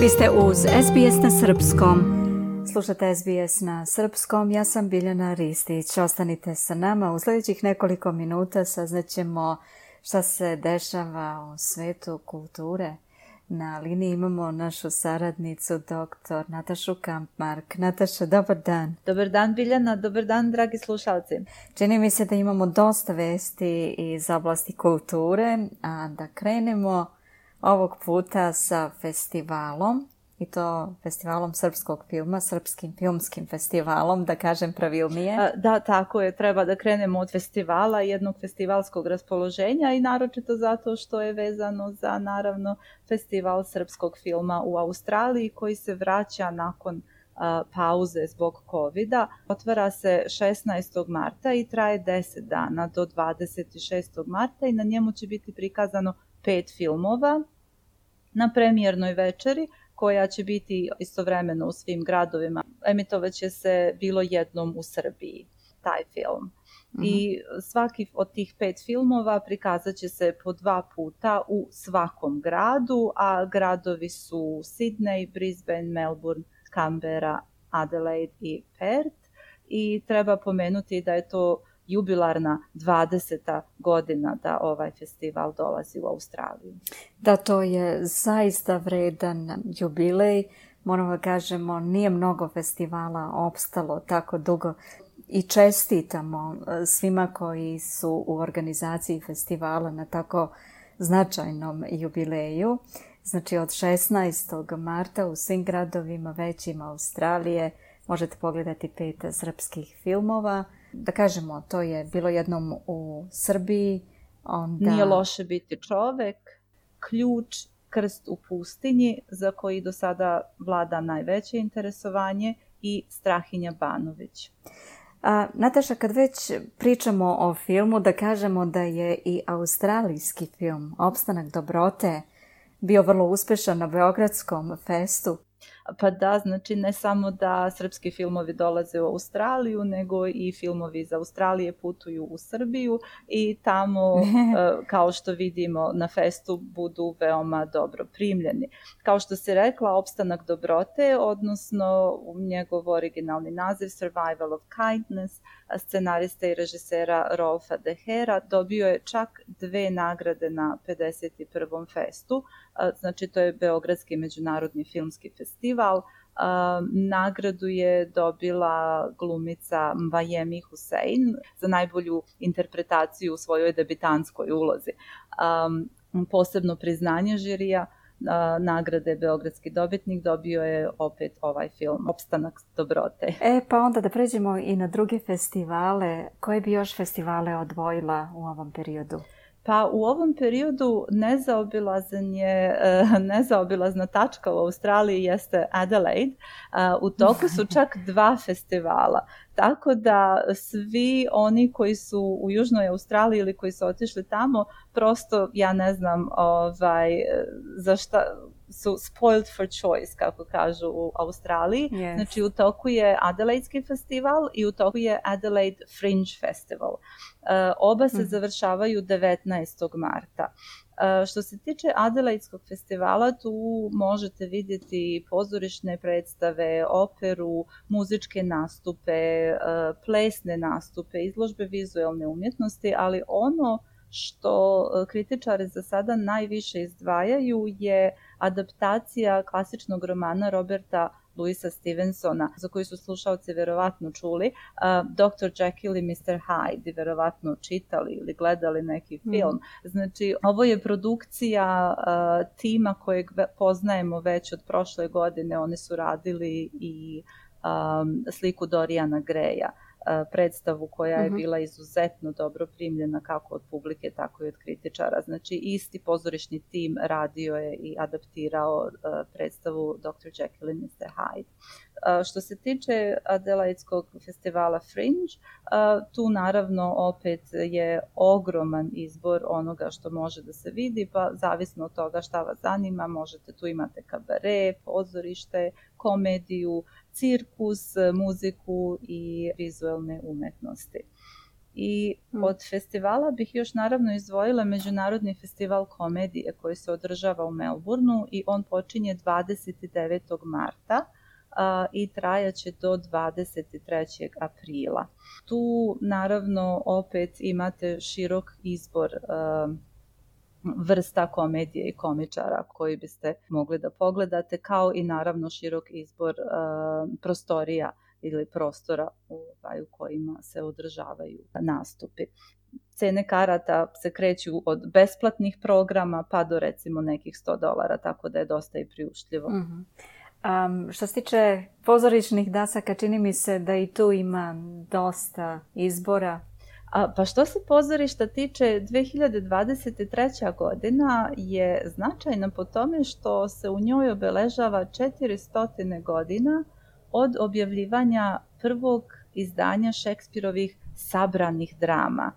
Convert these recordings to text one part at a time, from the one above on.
Vi ste uz SBS na Srpskom. Slušate SBS na Srpskom, ja sam Biljana Ristić. Ostanite sa nama, u sljedećih nekoliko minuta saznaćemo šta se dešava u svetu kulture. Na liniji imamo našu saradnicu, doktor Natašu Kampmark. Nataša, dobar dan. Dobar dan, Biljana. Dobar dan, dragi slušalci. Čini mi se da imamo dosta vesti iz oblasti kulture, a da krenemo ovog puta sa festivalom i to festivalom srpskog filma, srpskim filmskim festivalom, da kažem pravilnije. Da, tako je. Treba da krenemo od festivala, jednog festivalskog raspoloženja i naročito zato što je vezano za, naravno, festival srpskog filma u Australiji koji se vraća nakon pauze zbog covid -a. Otvara se 16. marta i traje 10 dana do 26. marta i na njemu će biti prikazano pet filmova na premijernoj večeri koja će biti istovremeno u svim gradovima. Emitovaće se bilo jednom u Srbiji taj film. Mm -hmm. I svaki od tih pet filmova prikazat će se po dva puta u svakom gradu, a gradovi su Sydney, Brisbane, Melbourne, Canberra, Adelaide i Perth. I treba pomenuti da je to jubilarna 20. godina da ovaj festival dolazi u Australiju. Da, to je zaista vredan jubilej. Moramo da kažemo, nije mnogo festivala opstalo tako dugo i čestitamo e, svima koji su u organizaciji festivala na tako značajnom jubileju. Znači od 16. marta u svim gradovima većima Australije možete pogledati pet srpskih filmova – da kažemo, to je bilo jednom u Srbiji. Onda... Nije loše biti čovek, ključ, krst u pustinji, za koji do sada vlada najveće interesovanje i Strahinja Banović. A, Nataša, kad već pričamo o filmu, da kažemo da je i australijski film Opstanak dobrote bio vrlo uspešan na Beogradskom festu. Pa da, znači ne samo da srpski filmovi dolaze u Australiju, nego i filmovi iz Australije putuju u Srbiju i tamo, e, kao što vidimo na festu, budu veoma dobro primljeni. Kao što se rekla, Opstanak dobrote, odnosno njegov originalni naziv Survival of Kindness, scenarista i režisera Rolfa Dehera, dobio je čak dve nagrade na 51. festu, znači to je Beogradski međunarodni filmski festival, nagradu je dobila glumica Mvajemi Hussein za najbolju interpretaciju u svojoj debitanskoj ulozi. Posebno priznanje žirija nagrade Beogradski dobitnik dobio je opet ovaj film Opstanak dobrote. E, pa onda da pređemo i na druge festivale. Koje bi još festivale odvojila u ovom periodu? Pa u ovom periodu nezaobilazan je, eh, nezaobilazna tačka u Australiji jeste Adelaide. U toku su čak dva festivala. Tako da svi oni koji su u Južnoj Australiji ili koji su otišli tamo, prosto ja ne znam ovaj, za šta, su spoiled for choice, kako kažu u Australiji. Yes. Znači, u toku je Adelaidski festival i u toku je Adelaide Fringe Festival. Uh, oba se mm. završavaju 19. marta. Uh, što se tiče Adelaidskog festivala, tu možete vidjeti pozorišne predstave, operu, muzičke nastupe, uh, plesne nastupe, izložbe vizualne umjetnosti, ali ono što kritičari za sada najviše izdvajaju je adaptacija klasičnog romana Roberta Louisa Stevensona, za koji su slušalci verovatno čuli, uh, Dr. Jekyll i Mr. Hyde, i verovatno čitali ili gledali neki mhm. film. Mm. Znači, ovo je produkcija uh, tima kojeg poznajemo već od prošle godine. Oni su radili i um, sliku Dorijana Greja predstavu koja je mhm. bila izuzetno dobro primljena kako od publike, tako i od kritičara. Znači, isti pozorišni tim radio je i adaptirao predstavu Dr. Jekyll and Mr. Hyde. Što se tiče Adelaidskog festivala Fringe, tu naravno opet je ogroman izbor onoga što može da se vidi, pa zavisno od toga šta vas zanima, možete tu imate kabare, pozorište, komediju, cirkus, muziku i vizualne umetnosti. I mm. od festivala bih još naravno izdvojila Međunarodni festival komedije koji se održava u Melbourneu i on počinje 29. marta a, i trajaće do 23. aprila. Tu naravno opet imate širok izbor a, vrsta komedije i komičara koji biste mogli da pogledate, kao i naravno širok izbor a, prostorija ili prostora ovaj, u kojima se održavaju nastupi. Cene karata se kreću od besplatnih programa pa do recimo nekih 100 dolara, tako da je dosta i priuštljivo. Mm -hmm. Um, što se tiče pozorišnih dasaka, čini mi se da i tu ima dosta izbora. A, pa što se pozorišta tiče, 2023. godina je značajna po tome što se u njoj obeležava 400 godina od objavljivanja prvog izdanja Šekspirovih sabranih drama.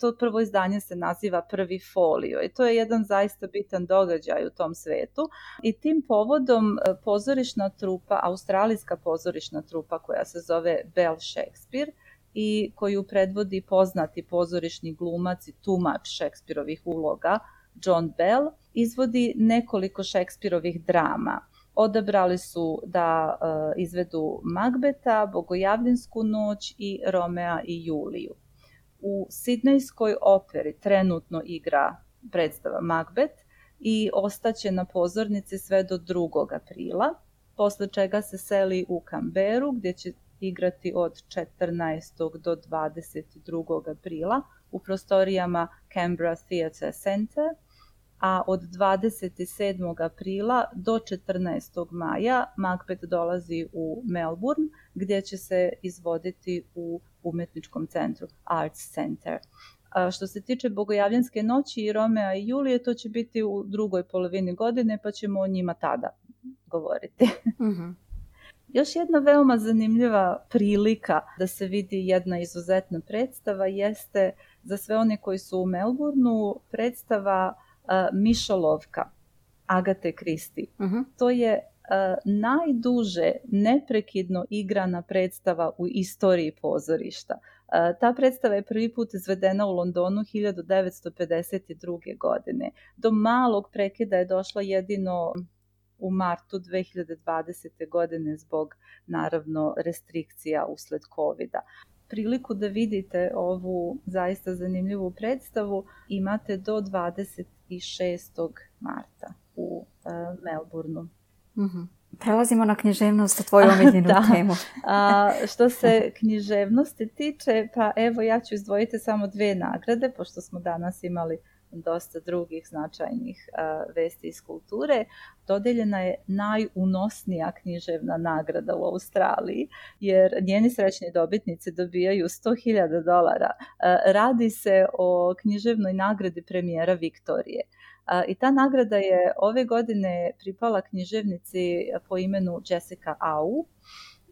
To prvo izdanje se naziva Prvi folio i to je jedan zaista bitan događaj u tom svetu i tim povodom e, pozorišna trupa, australijska pozorišna trupa koja se zove Bell Shakespeare i koju predvodi poznati pozorišni glumac i tumač Šekspirovih uloga John Bell, izvodi nekoliko Šekspirovih drama – odabrali su da uh, izvedu Magbeta, Bogojavljinsku noć i Romea i Juliju. U Sidnejskoj operi trenutno igra predstava Magbet i ostaće na pozornici sve do 2. aprila, posle čega se seli u Kamberu gdje će igrati od 14. do 22. aprila u prostorijama Canberra Theatre Center – a od 27. aprila do 14. maja Macbeth dolazi u Melbourne gdje će se izvoditi u umetničkom centru Arts Center. A što se tiče Bogojavljanske noći i Romea i Julije, to će biti u drugoj polovini godine, pa ćemo o njima tada govoriti. Mm -hmm. Još jedna veoma zanimljiva prilika da se vidi jedna izuzetna predstava jeste za sve one koji su u Melbourneu predstava uh, Mišolovka Agate Kristi. Uh mhm. -huh. To je uh, najduže neprekidno igrana predstava u istoriji pozorišta. Ta predstava je prvi put izvedena u Londonu 1952. godine. Do malog prekida je došla jedino u martu 2020. godine zbog naravno restrikcija usled covid -a priliku da vidite ovu zaista zanimljivu predstavu imate do 26. marta u uh, Melbourneu. Mm -hmm. Prelazimo na književnost, tvoju omiljenu da. temu. A, što se književnosti tiče, pa evo ja ću izdvojiti samo dve nagrade, pošto smo danas imali dosta drugih značajnih vesti iz kulture. Dodeljena je najunosnija književna nagrada u Australiji, jer njeni srećni dobitnici dobijaju 100.000 dolara. Radi se o književnoj nagradi premijera Viktorije. I ta nagrada je ove godine pripala književnici po imenu Jessica Au,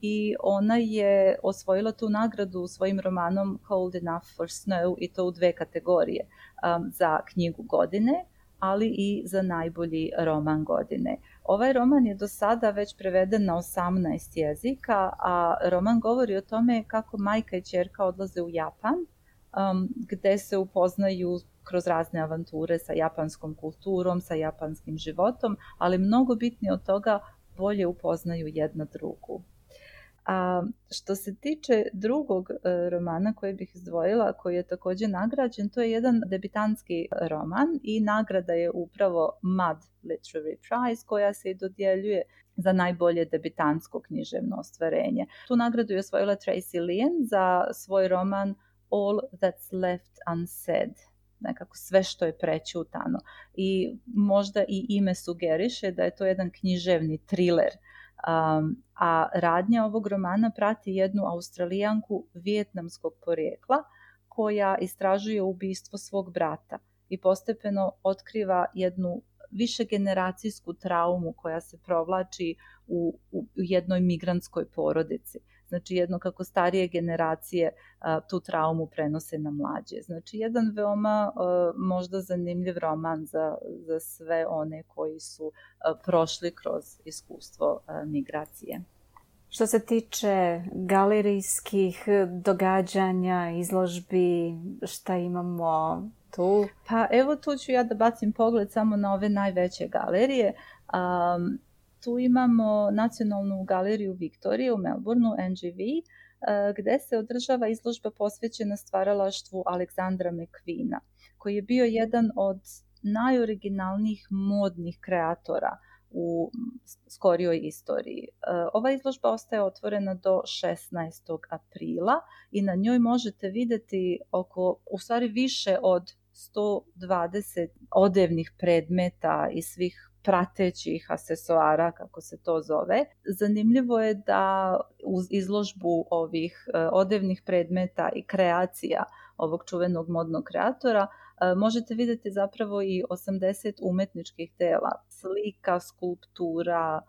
i ona je osvojila tu nagradu svojim romanom Cold Enough for Snow i to u dve kategorije, um, za knjigu godine, ali i za najbolji roman godine. Ovaj roman je do sada već preveden na 18 jezika, a roman govori o tome kako majka i čerka odlaze u Japan, um, gde se upoznaju kroz razne avanture sa japanskom kulturom, sa japanskim životom, ali mnogo bitnije od toga bolje upoznaju jedna drugu. A što se tiče drugog e, romana koji bih izdvojila, koji je takođe nagrađen, to je jedan debitanski roman i nagrada je upravo Mud Literary Prize koja se i dodjeljuje za najbolje debitansko književno ostvarenje. Tu nagradu je osvojila Tracy Lien za svoj roman All That's Left Unsaid nekako sve što je prećutano. I možda i ime sugeriše da je to jedan književni thriller a radnja ovog romana prati jednu australijanku vijetnamskog porijekla koja istražuje ubistvo svog brata i postepeno otkriva jednu višegeneracijsku traumu koja se provlači u, u jednoj migrantskoj porodici. Znači jedno kako starije generacije a, tu traumu prenose na mlađe. Znači jedan veoma a, možda zanimljiv roman za, za sve one koji su a, prošli kroz iskustvo a, migracije. Što se tiče galerijskih događanja, izložbi, šta imamo tu? Pa evo tu ću ja da bacim pogled samo na ove najveće galerije. Um, tu imamo Nacionalnu galeriju Viktorije u Melbourneu, NGV, uh, gde se održava izložba posvećena stvaralaštvu Aleksandra McQueena, koji je bio jedan od najoriginalnijih modnih kreatora u skorijoj istoriji. E, ova izložba ostaje otvorena do 16. aprila i na njoj možete videti oko, u stvari više od 120 odevnih predmeta i svih pratećih asesoara, kako se to zove. Zanimljivo je da uz izložbu ovih e, odevnih predmeta i kreacija ovog čuvenog modnog kreatora E, možete videti zapravo i 80 umetničkih dela, slika, skulptura,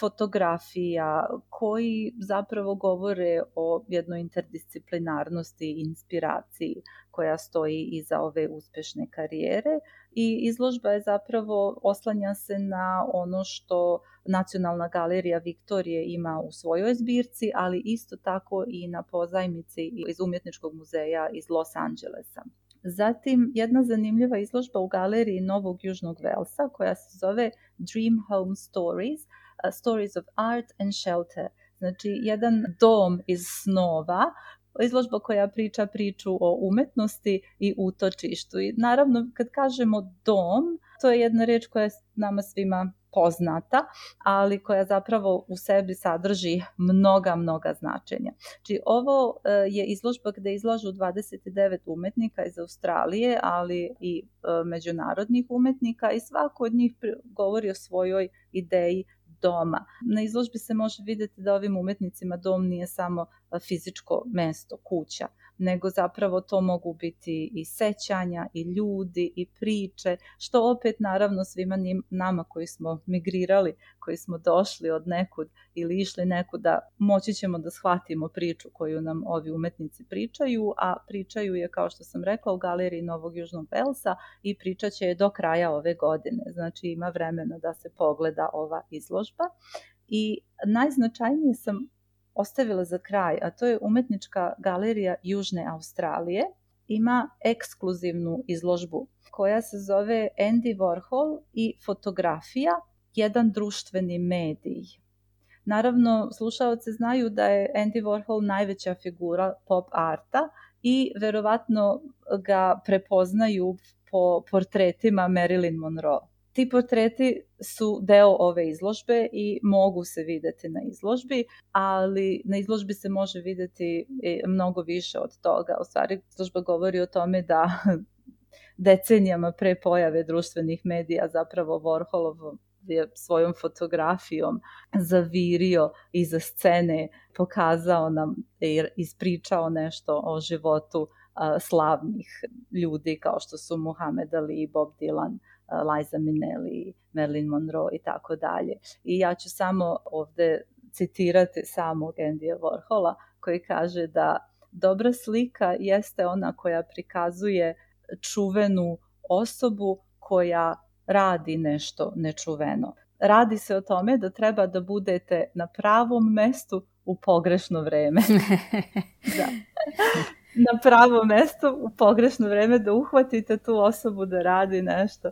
fotografija koji zapravo govore o jednoj interdisciplinarnosti i inspiraciji koja stoji iza ove uspešne karijere i izložba je zapravo oslanja se na ono što Nacionalna galerija Viktorije ima u svojoj zbirci, ali isto tako i na pozajmici iz Umjetničkog muzeja iz Los Angelesa. Zatim jedna zanimljiva izložba u galeriji Novog Južnog Velsa koja se zove Dream Home Stories, Stories of Art and Shelter. Znači jedan dom iz snova izložba koja priča priču o umetnosti i utočištu. I naravno, kad kažemo dom, to je jedna reč koja je nama svima poznata, ali koja zapravo u sebi sadrži mnoga, mnoga značenja. Znači, ovo e, je izložba gde izlažu 29 umetnika iz Australije, ali i e, međunarodnih umetnika i svako od njih govori o svojoj ideji doma. Na izložbi se može videti da ovim umetnicima dom nije samo fizičko mesto, kuća, nego zapravo to mogu biti i sećanja i ljudi i priče, što opet naravno svima nama koji smo migrirali, koji smo došli od nekud ili išli nekuda, moći ćemo da shvatimo priču koju nam ovi umetnici pričaju, a pričaju je, kao što sam rekla, u galeriji Novog Južnog Velsa i pričat će je do kraja ove godine. Znači ima vremena da se pogleda ova izložba. I najznačajnije sam ostavila za kraj, a to je umetnička galerija Južne Australije. Ima ekskluzivnu izložbu koja se zove Andy Warhol i fotografija, jedan društveni medij. Naravno, slušalci znaju da je Andy Warhol najveća figura pop arta i verovatno ga prepoznaju po portretima Marilyn Monroe. Ti portreti su deo ove izložbe i mogu se videti na izložbi, ali na izložbi se može videti mnogo više od toga. U stvari, izložba govori o tome da decenijama pre pojave društvenih medija zapravo Warholov je svojom fotografijom zavirio iza scene, pokazao nam i ispričao nešto o životu slavnih ljudi kao što su Muhammed Ali, Bob Dylan, Liza Minnelli, Marilyn Monroe i tako dalje. I ja ću samo ovde citirati samog Andyja Warhola koji kaže da dobra slika jeste ona koja prikazuje čuvenu osobu koja radi nešto nečuveno. Radi se o tome da treba da budete na pravom mestu u pogrešno vreme. da na pravo mesto u pogrešno vreme da uhvatite tu osobu da radi nešto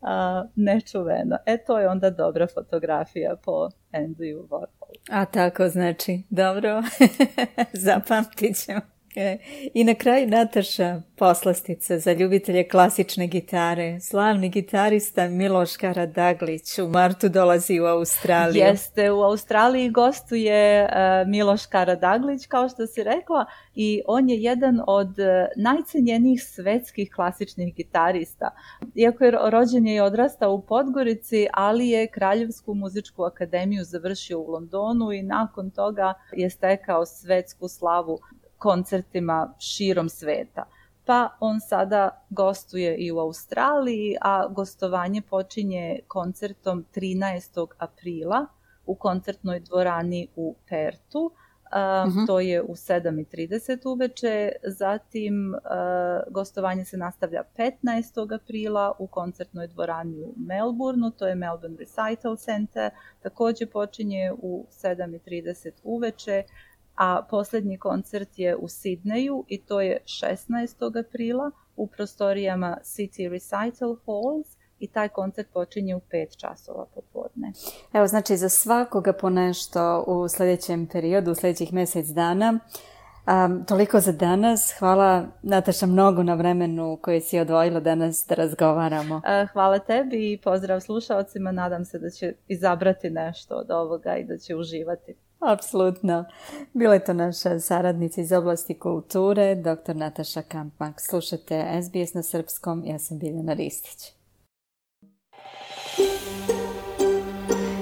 a, nečuveno. E to je onda dobra fotografija po Andrew Warhol. A tako znači, dobro, zapamtit ćemo. E, I na kraju Nataša poslastica za ljubitelje klasične gitare. Slavni gitarista Miloš Karadaglić u martu dolazi u Australiju. Jeste, u Australiji gostuje uh, Miloš Karadaglić, kao što si rekla, i on je jedan od e, najcenjenijih svetskih klasičnih gitarista. Iako je rođen je i odrastao u Podgorici, ali je Kraljevsku muzičku akademiju završio u Londonu i nakon toga je stekao svetsku slavu koncertima širom sveta. Pa on sada gostuje i u Australiji, a gostovanje počinje koncertom 13. aprila u koncertnoj dvorani u Pertu. uh, to je u 7.30 uveče, zatim uh, gostovanje se nastavlja 15. aprila u koncertnoj dvorani u Melbourneu, to je Melbourne Recital Center, takođe počinje u 7.30 uveče, a poslednji koncert je u Sidneju i to je 16. aprila u prostorijama City Recital Halls i taj koncert počinje u 5 časova popodne. Evo, znači za svakoga po nešto u sledećem periodu, u sledećih mesec dana. Um, toliko za danas. Hvala Nataša mnogo na vremenu koje si odvojila danas da razgovaramo. Uh, hvala tebi i pozdrav slušalcima. Nadam se da će izabrati nešto od ovoga i da će uživati. Apsolutno. Bila je to naša saradnica iz oblasti kulture, dr. Nataša Kampmak. Slušate SBS na srpskom, ja sam Biljana Ristić.